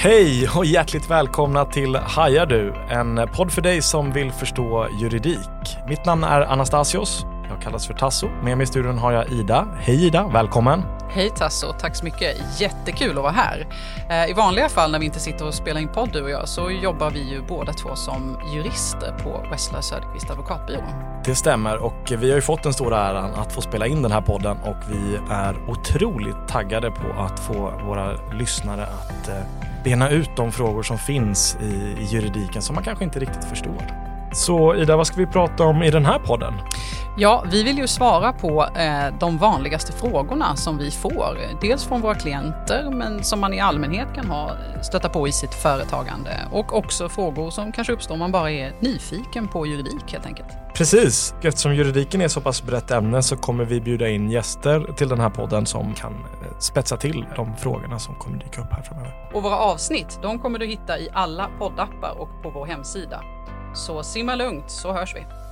Hej och hjärtligt välkomna till Hajar du, en podd för dig som vill förstå juridik. Mitt namn är Anastasios, jag kallas för Tasso. Med mig i studion har jag Ida. Hej Ida, välkommen! Hej Tasso, tack så mycket. Jättekul att vara här. Eh, I vanliga fall när vi inte sitter och spelar in podd du och jag så jobbar vi ju båda två som jurister på Wessler Söderqvist advokatbyrå. Det stämmer och vi har ju fått den stora äran att få spela in den här podden och vi är otroligt taggade på att få våra lyssnare att eh, bena ut de frågor som finns i, i juridiken som man kanske inte riktigt förstår. Så Ida, vad ska vi prata om i den här podden? Ja, vi vill ju svara på eh, de vanligaste frågorna som vi får. Dels från våra klienter, men som man i allmänhet kan ha stöta på i sitt företagande. Och också frågor som kanske uppstår om man bara är nyfiken på juridik helt enkelt. Precis. Eftersom juridiken är så pass brett ämne så kommer vi bjuda in gäster till den här podden som kan eh, spetsa till de frågorna som kommer dyka upp här framöver. Och våra avsnitt, de kommer du hitta i alla poddappar och på vår hemsida. Så simma lugnt så hörs vi.